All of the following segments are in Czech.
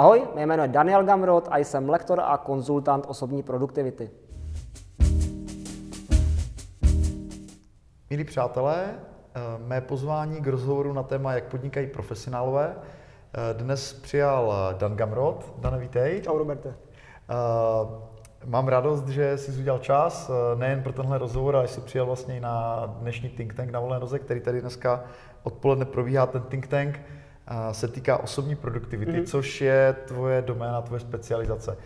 Ahoj, mé jméno je Daniel Gamrod a jsem lektor a konzultant osobní produktivity. Milí přátelé, eh, mé pozvání k rozhovoru na téma, jak podnikají profesionálové, eh, dnes přijal Dan Gamrod. Dane, vítej. Čau, Roberte. Eh, mám radost, že jsi udělal čas, nejen pro tenhle rozhovor, ale jsi přijal vlastně i na dnešní think tank na Volné noze, který tady dneska odpoledne probíhá. Ten think tank se týká osobní produktivity, mm-hmm. což je tvoje doména, tvoje specializace.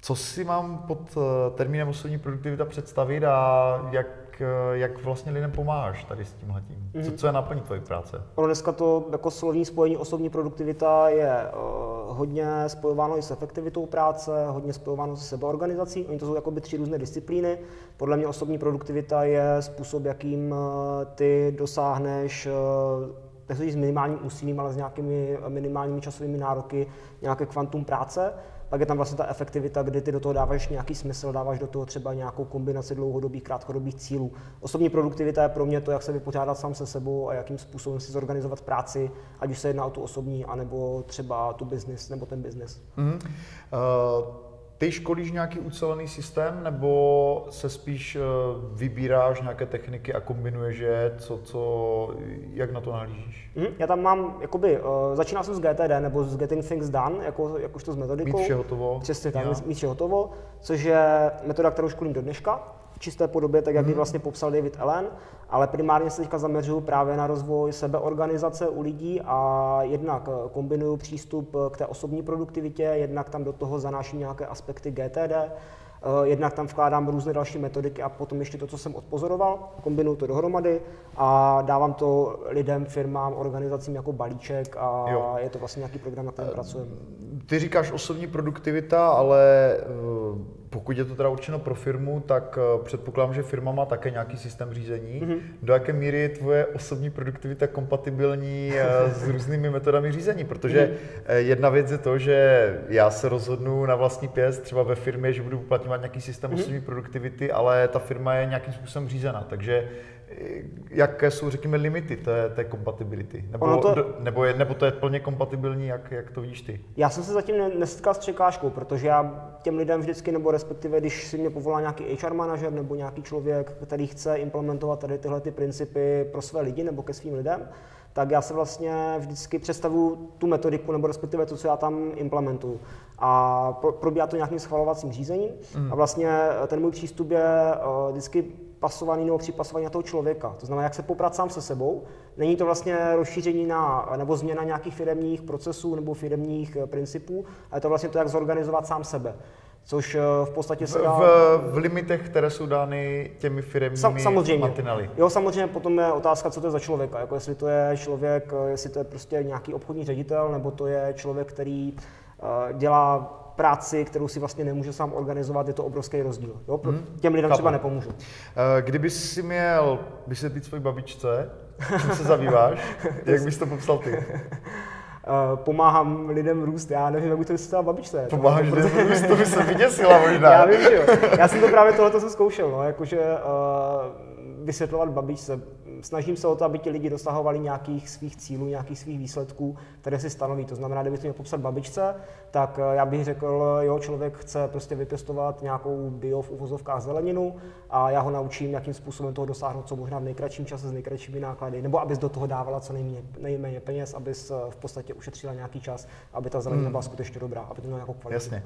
Co si mám pod termínem osobní produktivita představit a jak Eh, jak vlastně lidem pomáháš tady s tím Mm-hmm. Co, co je naplní tvoje práce? Ono dneska to jako slovní spojení osobní produktivita je uh, hodně spojováno i s efektivitou práce, hodně spojováno se sebeorganizací. Oni to jsou jakoby tři různé disciplíny. Podle mě osobní produktivita je způsob, jakým uh, ty dosáhneš uh, s minimálním úsilím, ale s nějakými minimálními časovými nároky, nějaké kvantum práce. Pak je tam vlastně ta efektivita, kdy ty do toho dáváš nějaký smysl, dáváš do toho třeba nějakou kombinaci dlouhodobých, krátkodobých cílů. Osobní produktivita je pro mě to, jak se vypořádat sám se sebou a jakým způsobem si zorganizovat práci, ať už se jedná o tu osobní, anebo třeba tu business, nebo ten business. Mm-hmm. Uh... Ty školíš nějaký ucelený systém, nebo se spíš eh, vybíráš nějaké techniky a kombinuješ je, co, co, jak na to nahlížíš? Mm, já tam mám, jakoby, uh, začínal jsem s GTD, nebo s Getting Things Done, jako, jakožto s metodikou. Mít vše hotovo. Přesně tak, mít vše hotovo, což je metoda, kterou školím do dneška čisté podobě, tak jak ji mhm. vlastně popsal David Allen, ale primárně se teďka zaměřuju právě na rozvoj sebeorganizace u lidí a jednak eh, kombinuju přístup k té osobní produktivitě, jednak tam do toho zanáším nějaké aspekty GTD, Eh, jednak tam vkládám různé další metodiky a potom ještě to, co jsem odpozoroval, kombinuju to dohromady a dávám to lidem, firmám, organizacím jako balíček a jo. je to vlastně nějaký program, na kterém pracujeme. Ty říkáš osobní produktivita, ale eh, pokud je to teda určeno pro firmu, tak eh, předpokládám, že firma má také nějaký systém řízení. Mm-hmm. Do jaké míry je tvoje osobní produktivita kompatibilní s různými metodami řízení? Protože mm-hmm. jedna věc je to, že já se rozhodnu na vlastní pěst třeba ve firmě, že budu uplatňovat nějaký systém mm-hmm. osobní produktivity, ale ta firma je nějakým způsobem řízena. Takže jaké jsou, řekněme, limity té, té kompatibility? Nebo, to, nebo, je, nebo to je plně kompatibilní, jak, jak to vidíš ty? Já jsem se zatím nesetkal s překážkou, protože já těm lidem vždycky, nebo respektive, když si mě povolá nějaký HR manažer nebo nějaký člověk, který chce implementovat tady tyhle ty principy pro své lidi nebo ke svým lidem, tak já se vlastně vždycky představuju tu metodiku, nebo respektive to, co já tam implementuju. A probíhá to nějakým schvalovacím řízením. Mm. A vlastně ten můj přístup je uh, vždycky pasovaný nebo připasovaný na toho člověka. To znamená, jak se poprat sám se sebou. Není to vlastně rozšíření na, nebo změna nějakých firemních procesů nebo firemních eh, principů, ale je to vlastně to, jak zorganizovat sám sebe. Což eh, v podstatě se dá... V, v limitech, které jsou dány těmi firmními Sam, samozřejmě. mantinely. Jo, samozřejmě potom je otázka, co to je za člověka. Jako jestli to je člověk, eh, jestli to je prostě nějaký obchodní ředitel, nebo to je člověk, který dělá práci, kterou si vlastně nemůže sám organizovat, je to obrovský rozdíl. Jo? Pro hmm. Těm lidem Chápu. třeba nepomůžu. Eh, kdyby si měl vysvětlit svoji babičce, čím se zabýváš, jak bys to popsal ty? Uh, pomáhám lidem růst, já nevím, jak by to vysvětlila babičce. Pomáháš lidem růst, to by se vyděsila možná. já vím, že jo. Já jsem to právě tohle jsem zkoušel, no, jakože uh, vysvětlovat babičce snažím se o to, aby ti lidi dosahovali nějakých svých cílů, nějakých svých výsledků, které si stanoví. To znamená, kdyby to měl popsat babičce, tak eh, já bych řekl, jo, člověk chce prostě vypěstovat nějakou bio v uvozovkách zeleninu a já ho naučím, jakým způsobem toho dosáhnout, co možná v nejkratším čase s nejkratšími náklady, nebo abys do toho dávala co nejméně, nejméně peněz, abys eh, v podstatě ušetřila nějaký čas, aby ta zelenina hmm. byla skutečně dobrá, aby to mělo nějakou kvalitu. Jasně.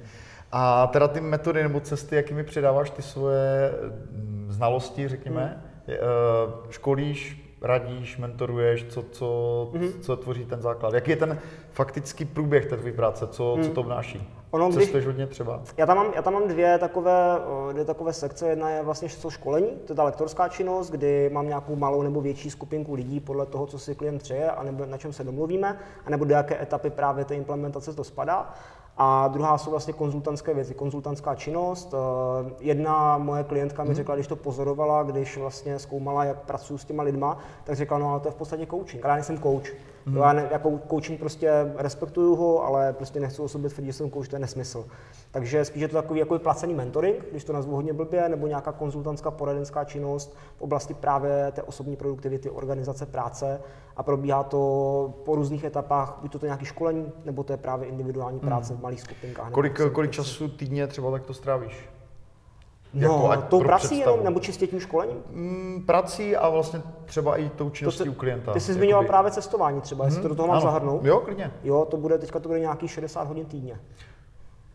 A teda ty metody nebo cesty, jakými předáváš ty svoje mm, znalosti, řekněme, hmm školíš, radíš, mentoruješ, co, co, mm-hmm. co tvoří ten základ. Jaký je ten faktický průběh té tvé práce, co, mm. co to obnáší? Ono, Cestuješ hodně třeba? Já tam mám, já tam mám dvě, takové, dvě takové sekce. Jedna je vlastně to školení, to je ta lektorská činnost, kdy mám nějakou malou nebo větší skupinku lidí podle toho, co si klient přeje a nebo na čem se domluvíme, a nebo do jaké etapy právě té implementace to spadá. A druhá jsou vlastně konzultantské věci, konzultantská činnost. Eh, jedna moje klientka mi mhm. řekla, když to pozorovala, když vlastně zkoumala, jak pracuji s těma lidma, tak řekla, no ale to je v podstatě coaching. Ale já nejsem coach. Mm. Já ne, jako coaching prostě respektuju ho, ale prostě nechci o sobě tvrdit, že jsem coach, to je nesmysl. Takže spíš je to takový jako placený mentoring, když to nazvu hodně blbě, nebo nějaká konzultantská poradenská činnost v oblasti právě té osobní produktivity, organizace práce a probíhá to po různých etapách, buď to, to nějaký školení, nebo to je právě individuální práce mm. v malých skupinkách. Kolik, kolik času týdně třeba tak to strávíš? No, jako tou prací jenom, nebo čistě tím školením? Mm, prací a vlastně třeba i tou činností to, u klienta. Ty jsi zmiňoval právě cestování třeba, jestli hmm, to do toho mám zahrnout. Jo, klidně. Jo, to bude, teďka to bude nějaký 60 hodin týdně.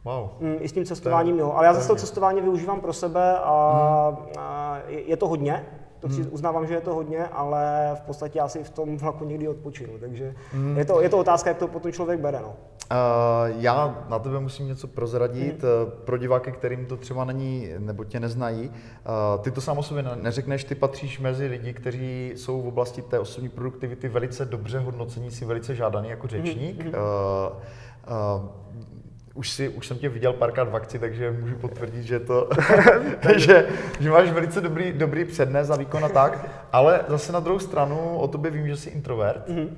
Wow. Mm, I s tím cestováním, jo. Ale já zase to cestování využívám pro sebe a, hmm. a je to hodně, to hmm. uznávám, že je to hodně, ale v podstatě já si v tom vlaku někdy odpočinu, takže hmm. je, to, je to otázka, jak to potom člověk bere. No. Uh, já na tebe musím něco prozradit. Hmm. Pro diváky, kterým to třeba není, nebo tě neznají, uh, ty to sám o sobě neřekneš, ty patříš mezi lidi, kteří jsou v oblasti té osobní produktivity velice dobře hodnocení, si velice žádaný jako řečník. Hmm. Uh, uh, už, si, už jsem tě viděl párkrát v akci, takže můžu potvrdit, že to, že, že máš velice dobrý, dobrý přednes a výkon a tak, ale zase na druhou stranu o tobě vím, že jsi introvert mm-hmm.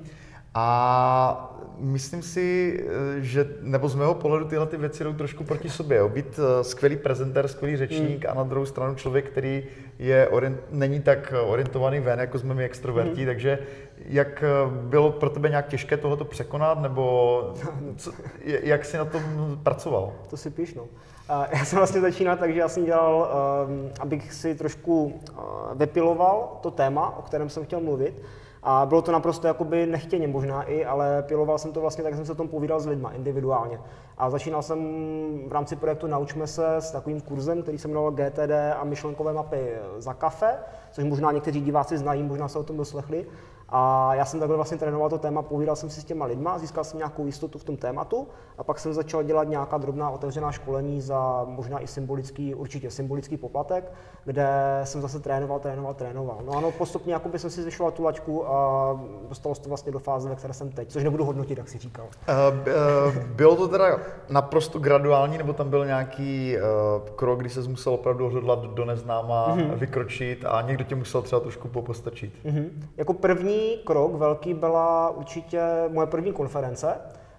a myslím si, že, nebo z mého pohledu tyhle ty věci jdou trošku proti sobě. Jo. Být eh, skvělý prezentér, skvělý řečník mm. a na druhou stranu člověk, který je orient, není tak orientovaný ven, jako jsme my extroverti, mm. takže jak eh, bylo pro tebe nějak těžké tohoto překonat, nebo co, jak jsi na tom pracoval? To si píš, no. Já jsem vlastně začínal tak, že já jsem dělal, ehm, abych si trošku eh, vypiloval to téma, o kterém jsem chtěl mluvit. A bylo to naprosto jakoby nechtěně možná i, ale piloval jsem to vlastně tak, jsem se o tom povídal s lidma individuálně. A začínal jsem v rámci projektu Naučme se s takovým kurzem, který se jmenoval GTD a myšlenkové mapy za kafe, což možná někteří diváci znají, možná se o tom doslechli. A já jsem takhle vlastně trénoval to téma, povídal jsem si s těma lidma, získal jsem nějakou jistotu v tom tématu a pak jsem začal dělat nějaká drobná otevřená školení za možná i symbolický, určitě symbolický poplatek, kde jsem zase trénoval, trénoval, trénoval. No ano, postupně jakoby jsem si zvyšoval tu laťku a dostalo se to vlastně do fáze, ve které jsem teď, což nebudu hodnotit, jak si říkal. Uh, uh, bylo to teda naprosto graduální, nebo tam byl nějaký uh, krok, kdy se musel opravdu odhodlat do neznáma, mm-hmm. vykročit a někdo tě musel třeba trošku popostačit? Mm-hmm. Jako první krok velký byla určitě moje první konference.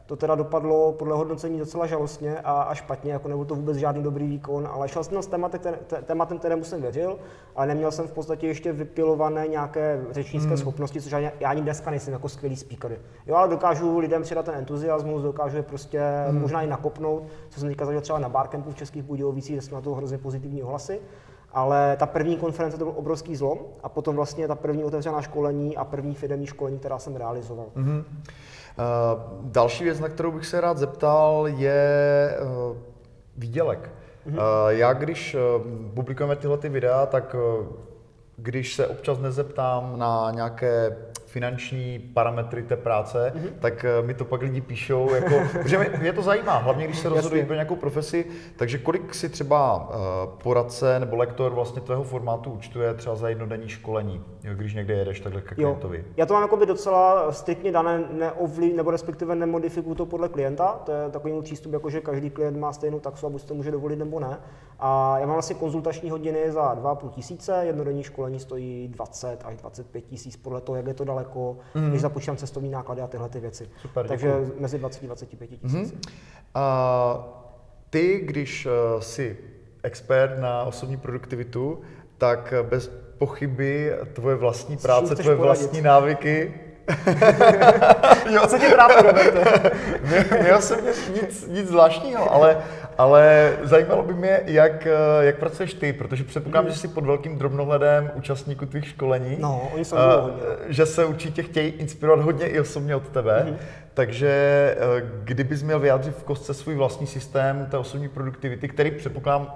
To teda dopadlo podle hodnocení docela žalostně a, a špatně, jako nebyl to vůbec žádný dobrý výkon, ale šel jsem s tématem, tématem, kterému jsem věřil, ale neměl jsem v podstatě ještě vypilované nějaké řečnické hmm. schopnosti, což já, já ani dneska nejsem jako skvělý speaker. Jo, ale dokážu lidem předat ten entuziasmus, dokážu je prostě hmm. možná i nakopnout, co jsem teďka zažil třeba na Barcampu v Českých Budějovicích, kde jsme na to hrozně pozitivní ohlasy. Ale ta první konference to byl obrovský zlom a potom vlastně ta první otevřená školení a první firmní školení, která jsem realizoval. Mm-hmm. Uh, další věc, na kterou bych se rád zeptal, je uh, výdělek. Mm-hmm. Uh, já když uh, publikujeme tyhle ty videa, tak uh, když se občas nezeptám na nějaké finanční parametry té práce, mm-hmm. tak eh, mi to pak lidi píšou, jako, protože mě to zajímá, hlavně když se rozhodují pro nějakou profesi, takže kolik si třeba uh, poradce nebo lektor vlastně tvého formátu účtuje třeba za jednodenní školení, když někde jedeš takhle ke klientovi? Já to mám jako by docela striktně dané, neovlí, nebo respektive nemodifikuju to podle klienta, to je takový můj přístup, jako že každý klient má stejnou taxu a buď to může dovolit nebo ne. A já mám vlastně konzultační hodiny za 2,5 tisíce, jednodenní školení stojí 20 až 25 tisíc podle toho, jak je to daleko, mm. když započítám cestovní náklady a tyhle ty věci. Super, Takže děkuji. mezi 20 a 25 tisíc. Mm. Uh, ty, když uh, jsi expert na osobní produktivitu, tak bez pochyby tvoje vlastní práce, tvoje vlastní návyky jo, co tě trápí, Roberte? Měl jsem nic, nic zvláštního, ale, ale zajímalo by mě, jak, jak pracuješ ty, protože předpokládám, mm. že jsi pod velkým drobnohledem účastníků tvých školení. No, oni jsou uh, hodně. Že se určitě chtějí inspirovat hodně i osobně od tebe. Mm. Takže uh, kdybys měl vyjádřit v kostce svůj vlastní systém té osobní produktivity, který předpokládám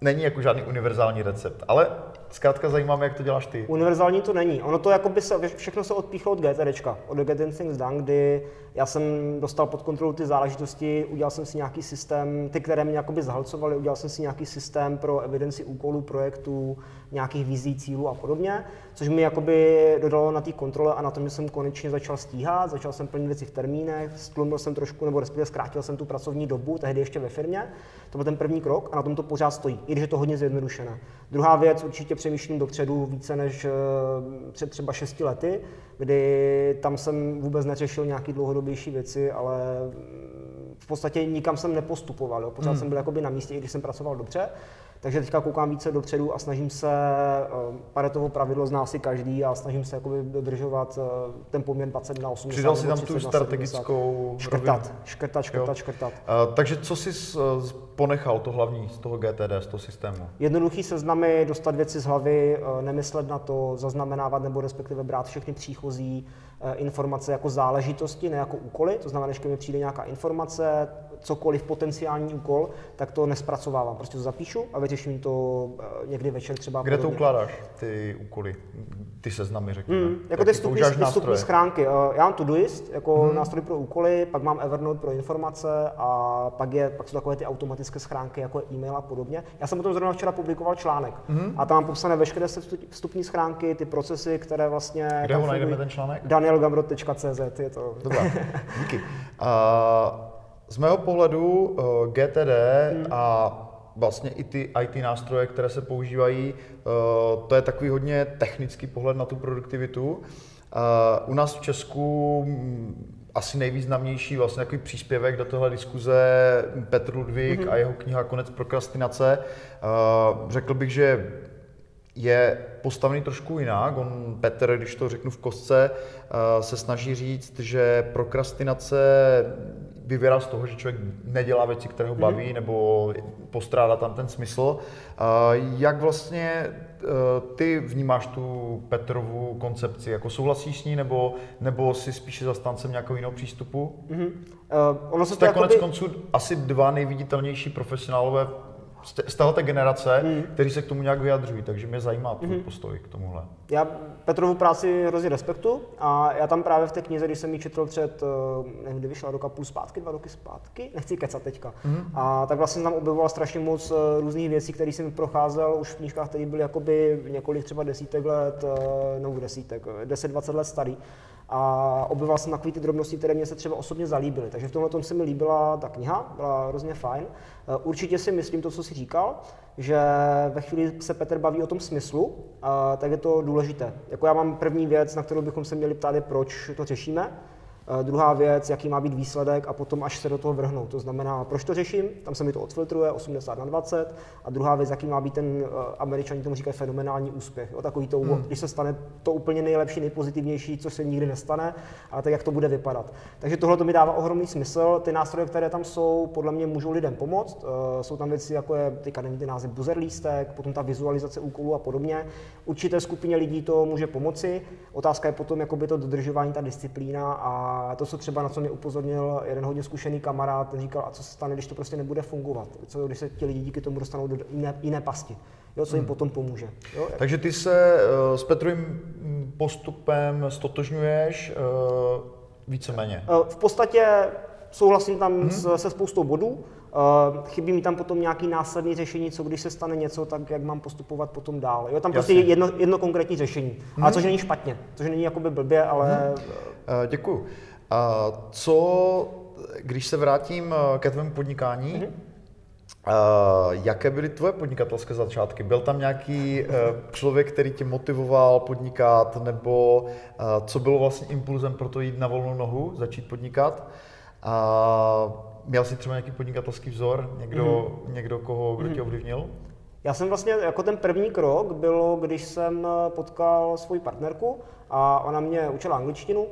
není jako žádný univerzální recept, ale zkrátka zajímá jak to děláš ty. Univerzální to není. Ono to jako by se, všechno se odpíchlo od GTDčka, od Getting Things Done, kdy já jsem dostal pod kontrolu ty záležitosti, udělal jsem si nějaký systém, ty, které mě jakoby zahlcovaly, udělal jsem si nějaký systém pro evidenci úkolů, projektů, nějakých vizí, cílů a podobně, což mi jakoby dodalo na té kontrole a na tom, že jsem konečně začal stíhat, začal jsem plnit věci v termínech, stlumil jsem trošku, nebo respektive zkrátil jsem tu pracovní dobu, tehdy ještě ve firmě. To byl ten první krok a na tom to pořád stojí. i když je to hodně zjednodušené. Druhá věc, určitě přemýšlím dopředu více než eh, před třeba 6 lety, kdy tam jsem vůbec neřešil nějaké dlouhodobější věci, ale mm, v podstatě nikam jsem nepostupoval. Jo. Pořád hmm. jsem byl jakoby na místě, i když jsem pracoval dobře. Takže teďka koukám více dopředu a snažím se, eh, Paretovo pravidlo zná si každý a snažím se jakoby dodržovat eh, ten poměr 20 na 80. Přidal si tam tu strategickou škrtat, škrtat, škrtat, jo. škrtat. Uh, takže co jsi ponechal to hlavní z toho GTD, z toho systému? Jednoduchý seznamy, dostat věci z hlavy, nemyslet na to, zaznamenávat nebo respektive brát všechny příchozí informace jako záležitosti, ne jako úkoly. To znamená, že mi přijde nějaká informace, cokoliv potenciální úkol, tak to nespracovávám. Prostě to zapíšu a vyřeším to eh, někdy večer třeba. Kde to ukládáš, ty úkoly, ty seznamy, řekněme? Mm, jako ty vstupní, vstupní schránky. Eh, já mám Todoist jako mm. nástroj pro úkoly, pak mám Evernote pro informace a pak, je, pak jsou takové ty automatické schránky, jako e-mail a podobně. Já jsem o tom zrovna včera publikoval článek mm. a tam mám popsané veškeré vstupní schránky, ty procesy, které vlastně... Kde ho najdeme ten článek? danielgamrot.cz je to. Dobrá, díky. Uh, z mého pohledu eh, GTD hmm. a vlastně i ty IT nástroje, které se používají, uh, to je takový hodně technický pohled na tu produktivitu. Uh, u nás v Česku mm, asi nejvýznamnější vlastně takový příspěvek do téhle diskuze Petr Ludvík mm-hmm. a jeho kniha Konec prokrastinace. Řekl bych, že je postavený trošku jinak. On, Petr, když to řeknu v kostce, se snaží říct, že prokrastinace vyvěrá z toho, že člověk nedělá věci, které ho mhm. baví, mm-hmm. nebo postrádá tam ten smysl. Jak vlastně e, ty vnímáš tu Petrovu koncepci? Jako souhlasíš s ní, nebo, nebo si spíše zastáncem nějakého jiného přístupu? Mm-hmm. Uh, ono se Jste to konec jakoby... konců asi dva nejviditelnější profesionálové z této generace, hmm. kteří se k tomu nějak vyjadřují, takže mě zajímá tvůj hmm. postoj k tomuhle. Já Petrovu práci hrozně respektu a já tam právě v té knize, když jsem ji četl před, eh, nevím, kdy vyšla roka půl zpátky, dva roky zpátky, nechci kecat teďka, hmm. a tak vlastně tam objevoval strašně moc eh, různých věcí, které jsem procházel už v knížkách, které byly jakoby několik třeba desítek let, eh, no desítek, 10-20 let starý a objevil jsem takové ty drobnosti, které mě se třeba osobně zalíbily. Takže v tomhle tom se mi líbila ta kniha, byla hrozně fajn. Eh, určitě si myslím to, co jsi říkal, že ve chvíli se Petr baví o tom smyslu, eh, tak je to důležité. Jako já mám první věc, na kterou bychom se měli ptát, je proč to řešíme. Eh, druhá věc, jaký má být výsledek a potom až se do toho vrhnout. To znamená, proč to řeším, tam se mi to odfiltruje 80 na 20. A druhá věc, jaký má být ten, eh, američani tomu říkají fenomenální úspěch. O takový to, hmm. když se stane to úplně nejlepší, nejpozitivnější, co se nikdy nestane, ale tak, jak to bude vypadat. Takže tohle to mi dává ohromný smysl. Ty nástroje, které tam jsou, podle mě můžou lidem pomoct. Eh, jsou tam věci, jako je, teďka nevím ty název, buzzer lístek, potom ta vizualizace úkolů a podobně. Určité skupině lidí to může pomoci. Otázka je potom, jakoby to dodržování, ta disciplína a a to, co třeba na co mě upozornil jeden hodně zkušený kamarád, ten říkal, a co se stane, když to prostě nebude fungovat? Co když se ti lidi díky tomu dostanou do jiné, jiné pasti? Jo, co jim hmm. potom pomůže. Jo? Takže ty se uh, s Petrovým postupem stotožňuješ uh, víceméně? Uh, v podstatě souhlasím tam hmm. s, se spoustou bodů. Uh, chybí mi tam potom nějaký následný řešení, co když se stane něco, tak jak mám postupovat potom dál. Jo, tam Jasně. prostě je jedno, jedno konkrétní řešení. Hmm. A což není špatně, což není jakoby blbě, ale... Hmm. Uh, děkuju. A co, když se vrátím eh, ke tvému podnikání, mm-hmm. Uh, jaké byly tvoje podnikatelské začátky? Byl tam nějaký uh, člověk, který tě motivoval podnikat, nebo uh, co bylo vlastně impulzem pro to jít na volnou nohu, začít podnikat? Uh, měl jsi třeba nějaký podnikatelský vzor, někdo, mm-hmm. někdo koho, kdo mm-hmm. tě ovlivnil? Já jsem vlastně, jako ten první krok bylo, když jsem potkal svoji partnerku a ona mě učila angličtinu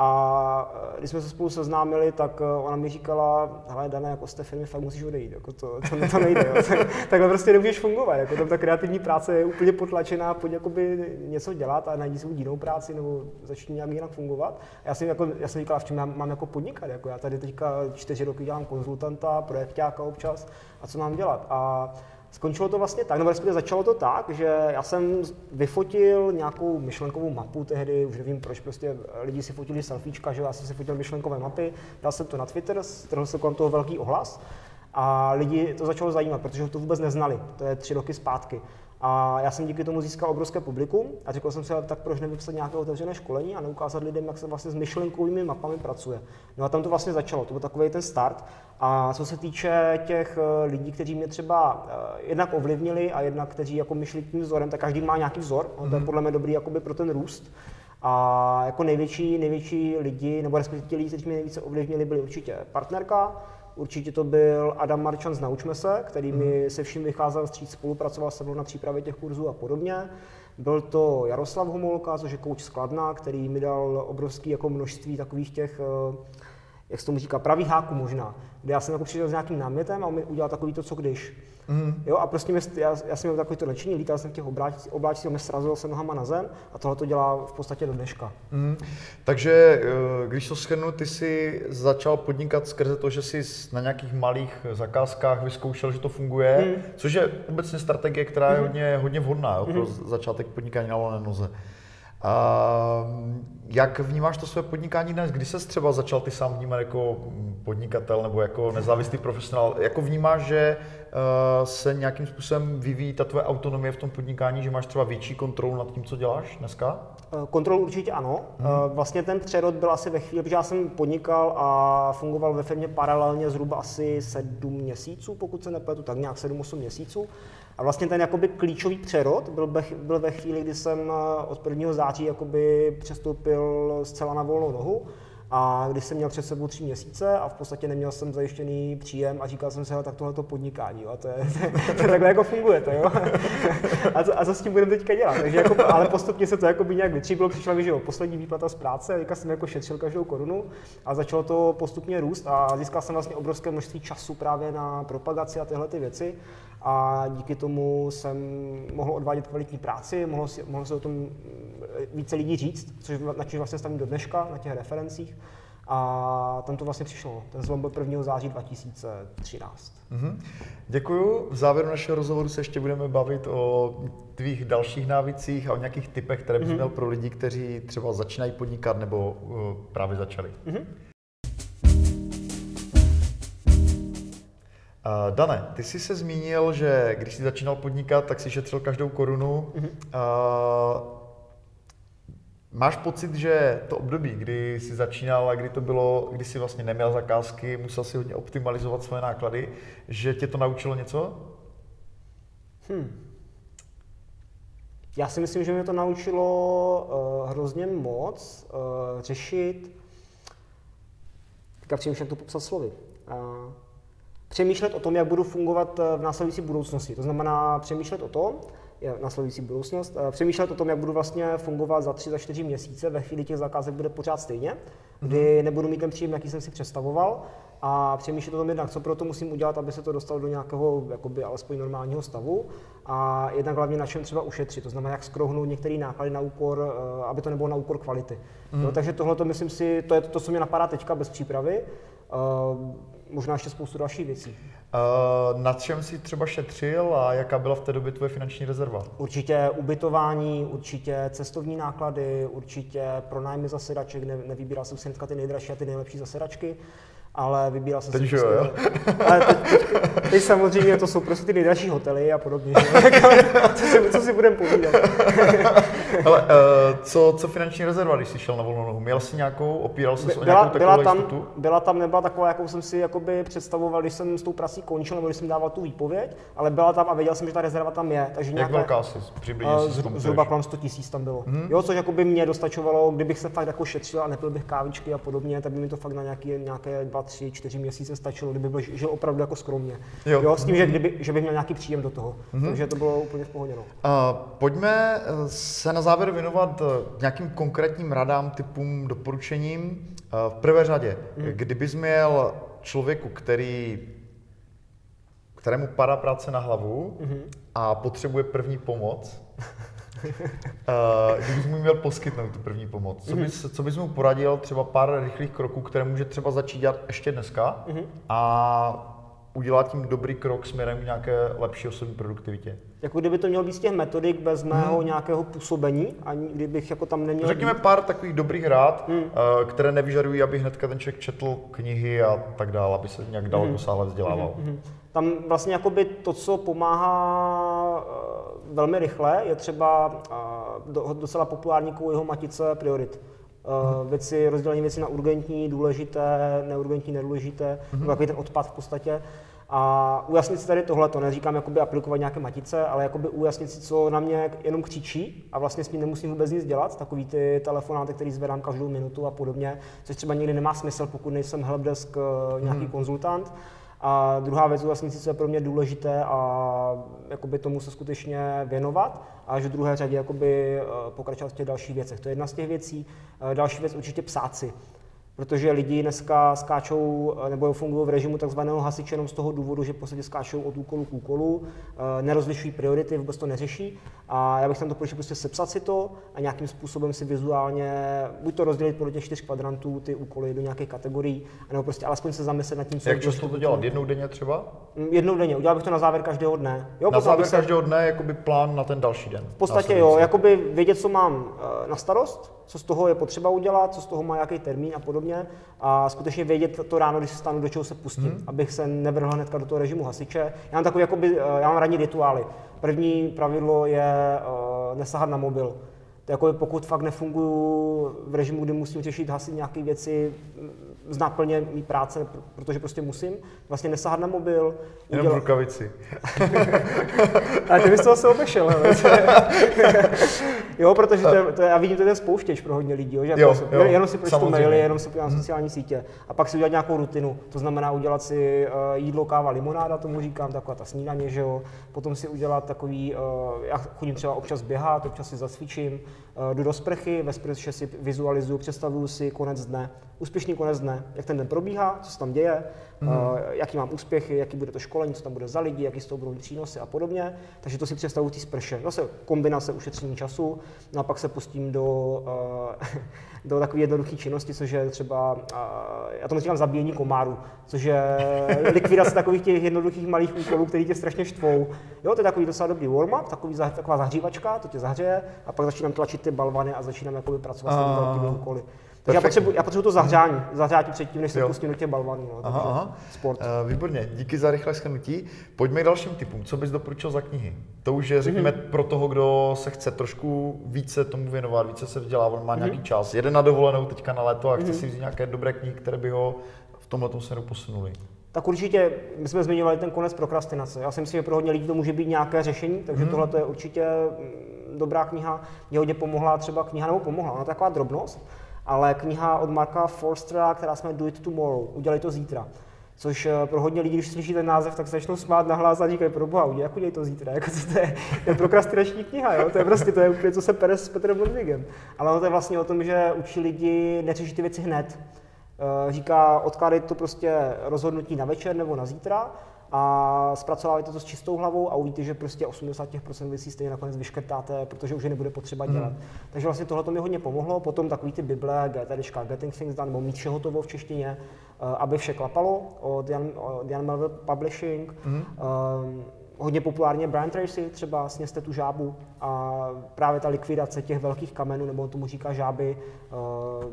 a eh, když jsme se spolu seznámili, tak eh, ona mi říkala, hele Dana, jako z té firmy fakt musíš odejít, jako to, to, to nejde, jo. takhle prostě nemůžeš fungovat, jako tam ta kreativní práce je úplně potlačená, pojď jakoby něco dělat a najdi si jinou práci nebo začni nějak jinak fungovat. A já jsem, jako, já jsem říkala, v čem mám, mám jako podnikat, jako já tady teďka čtyři roky dělám konzultanta, projektáka občas a co mám dělat. A Skončilo to vlastně tak, nebo respektive začalo to tak, že já jsem vyfotil nějakou myšlenkovou mapu tehdy, už nevím proč, prostě lidi si fotili selfiečka, že já jsem si fotil myšlenkové mapy, dal jsem to na Twitter, strhl se kolem toho velký ohlas A lidi to začalo zajímat, protože to vůbec neznali. To je tři roky zpátky. A já jsem díky tomu získal obrovské publikum a řekl jsem si, tak proč nevypsat nějaké otevřené školení a neukázat lidem, jak se vlastně s myšlenkovými mapami pracuje. No a tam to vlastně začalo, to byl takový ten start. A co se týče těch eh, lidí, kteří mě třeba eh, jednak ovlivnili a jednak kteří jako myšli tím vzorem, tak každý má nějaký vzor, mm. to je mhm. podle mě dobrý jakoby pro ten růst. A jako největší, největší lidi, nebo respektive ti lidi, kteří mě nejvíce ovlivnili, byli určitě partnerka, Určitě to byl Adam Marčan z Naučme se, který mi mhm. se vším vycházel vstříc, spolupracoval se mnou na přípravě těch kurzů a podobně. Byl to Jaroslav Homolka, což je kouč skladna, který mi dal obrovské jako množství takových těch eh, jak se tomu říká, pravý háku možná, kde já jsem jako přišel s nějakým námětem a on mi udělal takový to, co když. Mm. Jo, a prostě mě, já, já, jsem měl takový to nadšení, lítal jsem v těch obláčcích, on mě srazil se nohama na zem a tohle to dělá v podstatě do dneška. Mm. Takže eh, když to schrnu, ty jsi začal podnikat skrze to, že jsi na nějakých malých zakázkách vyzkoušel, že to funguje, mm. což je obecně strategie, která je mm. hodně, hodně vhodná jo, pro mm. začátek podnikání na volné noze. A jak vnímáš to své podnikání dnes? Kdy se třeba začal ty sám vnímat jako podnikatel nebo jako nezávislý profesionál? Jako vnímáš, že uh, se nějakým způsobem vyvíjí ta tvoje autonomie v tom podnikání, že máš třeba větší kontrolu nad tím, co děláš dneska? Eh, kontrolu určitě ano. Hmm. Vlastně ten přerod byl asi ve chvíli, protože já jsem podnikal a fungoval ve firmě paralelně zhruba asi sedm měsíců, pokud se nepletu, tak nějak 7-8 měsíců. A vlastně ten jakoby klíčový přerod byl, be, byl ve chvíli, kdy jsem eh, od 1. září jakoby přestoupil zcela na volnou nohu a když jsem měl před sebou tři měsíce a v podstatě neměl jsem zajištěný příjem a říkal jsem si, tak tohle to podnikání, jo, to, je, to, to, takhle jako funguje, to, jo. A, co, a co s tím budeme teďka dělat? Takže jako, ale postupně se to jako by nějak vytříbilo, přišla mi, že jo, poslední výplata z práce, teďka jsem jako šetřil každou korunu a začalo to postupně růst a získal jsem vlastně obrovské množství času právě na propagaci a tyhle ty věci a díky tomu jsem mohl odvádět kvalitní práci, mohl, si, mohl se o tom více lidí říct, což na čem vlastně stavím do dneška, na těch referencích. A tam to vlastně přišlo. Ten zlom byl 1. září 2013. Mm-hmm. Děkuju. V závěru našeho rozhovoru se ještě budeme bavit o tvých dalších návicích a o nějakých typech, které bys mm-hmm. měl pro lidi, kteří třeba začínají podnikat nebo uh, právě začali. Mm-hmm. Uh, Dane, ty jsi se zmínil, že když jsi začínal podnikat, tak si šetřil každou korunu. Mm-hmm. Uh, máš pocit, že to období, kdy jsi začínal a kdy to bylo, kdy jsi vlastně neměl zakázky, musel si hodně optimalizovat svoje náklady, že tě to naučilo něco? Hmm. Já si myslím, že mě to naučilo uh, hrozně moc uh, řešit, teďka přemýšlím, to popsat slovy. Uh, přemýšlet o tom, jak budu fungovat eh, v následující budoucnosti. To znamená přemýšlet o tom, je následující budoucnost, eh, přemýšlet o tom, jak budu vlastně fungovat za tři, za čtyři měsíce, ve chvíli těch zakázek bude pořád stejně, kdy mhm. nebudu mít ten příjem, jaký jsem si představoval, a přemýšlet o tom jednak, co pro to musím udělat, aby se to dostalo do nějakého jakoby, alespoň normálního stavu a jednak hlavně na čem třeba ušetřit, to znamená, jak skrouhnout některé náklady na úkor, eh, aby to nebylo na úkor kvality. Mm. No, takže tohle to myslím si, to je to, co mě napadá teďka bez přípravy možná ještě spoustu dalších věcí. Uh, na čem jsi třeba šetřil a jaká byla v té době tvoje finanční rezerva? Určitě ubytování, určitě cestovní náklady, určitě pronájmy zasedaček, ne, nevybíral jsem si ty nejdražší a ty nejlepší zasedačky ale vybíral jsem teď si... Teď jo, jo. Ale teď, teď, teď, samozřejmě to jsou prostě ty nejdražší hotely a podobně. co si, co si budeme povídat. Ale uh, co, co finanční rezerva, když jsi šel na volnou nohu? Měl jsi nějakou, opíral se o nějakou takovou byla tam, jistotu? Byla tam, nebyla taková, jakou jsem si jakoby představoval, když jsem s tou prací končil, nebo když jsem dával tu výpověď, ale byla tam a věděl jsem, že ta rezerva tam je. Takže nějaká, Jak velká jsi? Přibližně uh, zhruba kolem 100 tisíc tam bylo. Hmm. Jo, což jakoby mě dostačovalo, kdybych se fakt jako šetřil a nepil bych kávičky a podobně, tak by mi to fakt na nějaké, nějaké dva, tři, čtyři měsíce stačilo, kdyby byl, žil opravdu jako skromně. Jo. jo s tím, že, kdyby, že bych měl nějaký příjem do toho. Mm-hmm. Takže to bylo úplně v pohodě. No. Uh, pojďme eh, se na závěr věnovat eh, nějakým konkrétním radám, typům, doporučením. Uh, v prvé řadě, mm. kdybys měl člověku, který kterému padá práce na hlavu mm-hmm. a potřebuje první pomoc, Uh, kdybych mu měl poskytnout tu první pomoc, co bys, mm-hmm. co bys mu poradil třeba pár rychlých kroků, které může třeba začít dělat ještě dneska mm-hmm. a udělá tím dobrý krok směrem k nějaké lepší osobní produktivitě. Jako kdyby to mělo být z těch metodik bez mého hmm. nějakého působení, ani kdybych jako tam neměl Řekněme být. pár takových dobrých rád, hmm. které nevyžadují, aby hnedka ten člověk četl knihy a tak dále, aby se nějak dál hmm. dosáhle vzdělával. Hmm. hmm. Tam vlastně jakoby to, co pomáhá uh, velmi rychle, je třeba uh, docela populární jeho matice priorit. Uh, věci, rozdělení věci na urgentní, důležité, neurgentní, nedůležité, mm-hmm. takový ten odpad v podstatě. A ujasnit si tady tohle, to neříkám jakoby aplikovat nějaké matice, ale jakoby ujasnit si, co na mě jenom křičí a vlastně s tím nemusím vůbec nic dělat, takový ty telefonáty, který zvedám každou minutu a podobně, což třeba nikdy nemá smysl, pokud nejsem helpdesk eh, nějaký hmm. konzultant. A druhá věc, ujasnit si, co je pro mě důležité a jakoby tomu se skutečně věnovat a až v druhé řadě jakoby eh, pokračovat v těch dalších věcech. To je jedna z těch věcí. Eh, další věc určitě psát si protože lidi dneska skáčou nebo fungují v režimu takzvaného hasiče jenom z toho důvodu, že v podstatě skáčou od úkolu k úkolu, eh, nerozlišují priority, vůbec to neřeší. A já bych tam to prostě prostě sepsat si to a nějakým způsobem si vizuálně buď to rozdělit podle těch čtyř kvadrantů, ty úkoly do nějakých kategorií, nebo prostě alespoň se zamyslet nad tím, co Jak často to dělat? Jednou denně třeba? Mm, jednou denně, udělal bych to na závěr každého dne. Jo, na závěr se... každého dne jakoby plán na ten další den. V podstatě jo, jakoby vědět, co mám eh, na starost, co z toho je potřeba udělat, co z toho má jaký termín a podobně. A skutečně vědět to ráno, když se stanu, do čeho se pustím, hmm. abych se nevrhl hnedka do toho režimu hasiče. Já mám takový, jakoby, eh, já mám ranní rituály. První pravidlo je uh, nesahat na mobil. To jako pokud fakt nefunguju v režimu, kdy musím řešit, hasit nějaké věci, z náplně mý práce, protože prostě musím, vlastně nesahat na mobil. Jenom udělat... v rukavici. Ale ty bys to zase obešel, Jo, protože to, je, to je, já vidím, to je ten spouštěč pro hodně lidí, jo, že jo, jo, jenom si pročtu maily, jenom si podívám hmm. sociální sítě a pak si udělat nějakou rutinu. To znamená udělat si uh, jídlo, káva, limonáda, tomu říkám, taková ta snídaně, že jo. Potom si udělat takový, uh, já chodím třeba občas běhat, občas si zacvičím, uh, jdu do sprchy, ve sprše si vizualizuju, představuju si konec dne, úspěšný konec dne, jak ten den probíhá, co se tam děje, mm. uh, jaký mám úspěchy, jaký bude to školení, co tam bude za lidi, jaký z toho budou přínosy a podobně. Takže to si představuji té sprše. Zase kombinace ušetření času, no a pak se pustím do, uh, do takové jednoduché činnosti, což je třeba, uh, já tomu říkám zabíjení komáru, což je likvidace takových těch jednoduchých malých úkolů, které tě strašně štvou. Jo, to je takový docela dobrý warm-up, takový, taková zahřívačka, to tě zahřeje a pak začínám tlačit ty balvany a začínám jakoby pracovat s těmi úkoly. Já potřebuji, já potřebuji to zahřání, zahřátí předtím, než se pustím do těch balvanů. No, aha, aha. Sport. Uh, výborně, díky za rychlé schrnutí. Pojďme k dalším typům. Co bys doporučil za knihy? To už je, řekněme, mm-hmm. pro toho, kdo se chce trošku více tomu věnovat, více se vzdělávat, má mm-hmm. nějaký čas. Jede na dovolenou teďka na léto a chce mm-hmm. si vzít nějaké dobré knihy, které by ho v tomhle směru posunuli. Tak určitě, my jsme zmiňovali ten konec prokrastinace. Já si myslím, že pro hodně lidí to může být nějaké řešení, takže mm. tohle je určitě mm, dobrá kniha. Mě hodně pomohla třeba kniha, nebo pomohla, ona taková drobnost, ale kniha od Marka Forstera, která jmenuje Do It Tomorrow, udělej to zítra. Což eh, pro hodně lidí, když slyší ten název, tak se začnou smát na hlas a říkají, pro boha, udělej, udělej to zítra. Jako co to je, to je prokrastinační kniha, jo? to je prostě, to je úplně, co se pere s Petrem Ludwigem. Ale ono to je vlastně o tom, že učí lidi neřešit ty věci hned. Eh, říká, odkládej to prostě rozhodnutí na večer nebo na zítra, a zpracováváte to s čistou hlavou a uvidíte, že prostě 80% věcí stejně nakonec vyškrtáte, protože už je nebude potřeba hmm. dělat. Mm. Takže vlastně tohle mi hodně pomohlo. Potom takový ty Bible, GTDčka, Getting Things Done, nebo mít vše hotovo v češtině, eh, aby vše klapalo od Jan, od Jan Melville Publishing. Mm. Um, hodně populárně Brian Tracy, třeba sněste tu žábu a právě ta likvidace těch velkých kamenů, nebo on tomu říká žáby, uh,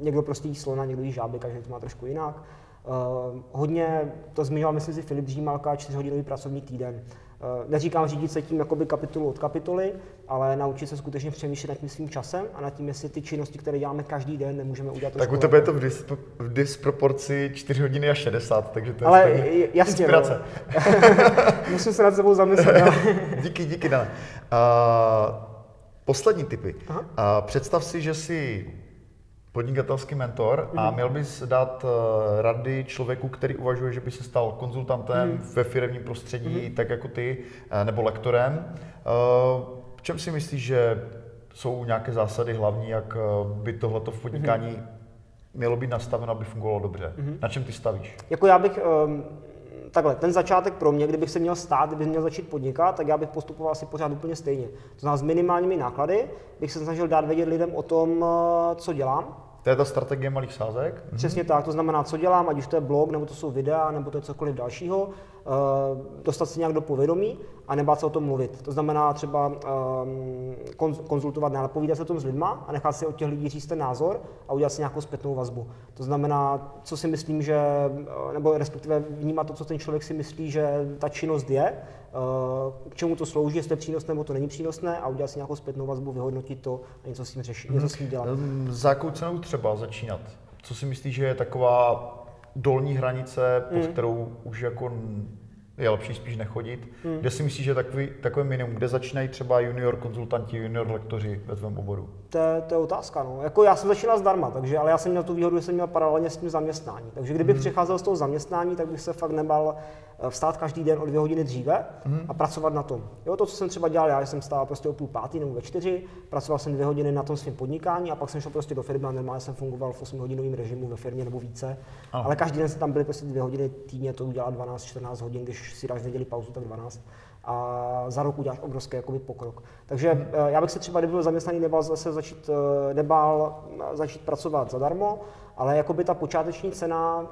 někdo prostě jí slona, někdo jí žáby, každý to má trošku jinak. Uh, hodně to zmiňoval, myslím si, Filip Dřímalka, čtyřhodinový pracovní týden. Uh, neříkám řídit se tím jakoby kapitolu od kapitoly, ale naučit se skutečně přemýšlet nad tím svým časem a nad tím, jestli ty činnosti, které děláme každý den, nemůžeme udělat Tak u tebe je to v, dis- v disproporci 4 hodiny a 60, takže to je ale jasně, inspirace. No. Musím se nad sebou zamyslet. No. díky, díky, Dan. Uh, poslední typy. Uh, představ si, že si podnikatelský mentor a mhm. měl bys dát uh, rady člověku, který uvažuje, že by se stal konzultantem mm. ve firmním prostředí, mm. tak jako ty, uh, nebo lektorem. Uh, v čem si myslíš, že jsou nějaké zásady hlavní, jak by tohleto v podnikání mm. mělo být nastaveno, aby fungovalo dobře? Mm. Na čem ty stavíš? Jako já bych um takhle, ten začátek pro mě, kdybych se měl stát, kdybych měl začít podnikat, tak já bych postupoval asi pořád úplně stejně. To znamená, s minimálními náklady bych se snažil dát vědět lidem o tom, co dělám, To je ta strategie malých sázek? Přesně tak, to znamená, co dělám, ať už to je blog, nebo to jsou videa, nebo to je cokoliv dalšího, dostat se nějak do povědomí a nebát se o tom mluvit. To znamená třeba ehm, konzultovat, ne, ale povídat se o tom s lidma a nechat si od těch lidí říct ten názor a udělat si nějakou zpětnou vazbu. To znamená, co si myslím, že, eh, nebo respektive vnímat to, co ten člověk si myslí, že ta činnost je, k čemu to slouží, jestli je přínosné nebo to není přínosné a udělat si nějakou zpětnou vazbu, vyhodnotit to a něco s tím řešit, něco s tím dělat. Ehm, za jakou cenou třeba začínat? Co si myslíš, že je taková dolní hranice, pod hmm. kterou už jako je lepší spíš nechodit. Hmm. Kde si myslíš, že takový, takový minimum, kde začínají třeba junior konzultanti, junior lektoři ve tvém oboru? To, to je otázka. No. Jako já jsem začínal zdarma, takže, ale já jsem měl tu výhodu, že jsem měl paralelně s tím zaměstnání. Takže kdybych hmm. přecházel z toho zaměstnání, tak bych se fakt nebal eh, vstát každý den o dvě hodiny dříve hmm. a pracovat na tom. Jo, to, co jsem třeba dělal, já jsem stál prostě o půl pátý nebo ve čtyři, pracoval jsem dvě hodiny na tom svém podnikání a pak jsem šel prostě do firmy a normálně jsem fungoval v 8 hodinovém režimu ve firmě nebo více. Aha. Ale každý den se tam byly prostě dvě hodiny týdně, to udělal 12-14 hodin, když si dáš neděli pauzu, tak 12 a za rok uděláš obrovský jakoby, pokrok. Takže hmm. já bych se třeba, kdyby byl zaměstnaný, nebál zase začít, eh, nebál začít pracovat zadarmo, ale jakoby ta počáteční cena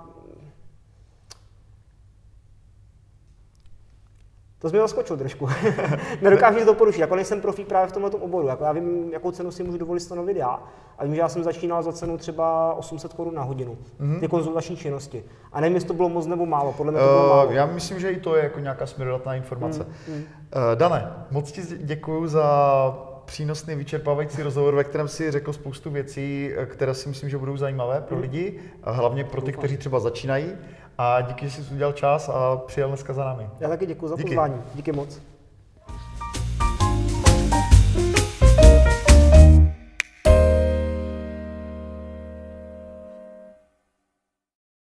To jsi mě zaskočil trošku. Nedokážu nic doporučit, jako nejsem profík právě v tomto oboru. Jako já vím, jakou cenu si můžu dovolit stanovit já. A vím, že já jsem začínal za cenu třeba 800 korun na hodinu, mm-hmm. ty konzultační činnosti. A nevím, jestli to bylo moc nebo málo, podle mě to bylo uh, málo. Já myslím, že i to je jako nějaká směrodatná informace. Mm, mm. Uh, Dane, moc ti děkuji za přínosný, vyčerpávající rozhovor, ve kterém si řekl spoustu věcí, eh, které si myslím, že budou zajímavé pro mm. lidi, a hlavně pro ty, kteří třeba začínají. A díky, že jsi udělal čas a přijel dneska za námi. Já taky děkuji za pozvání. Díky moc.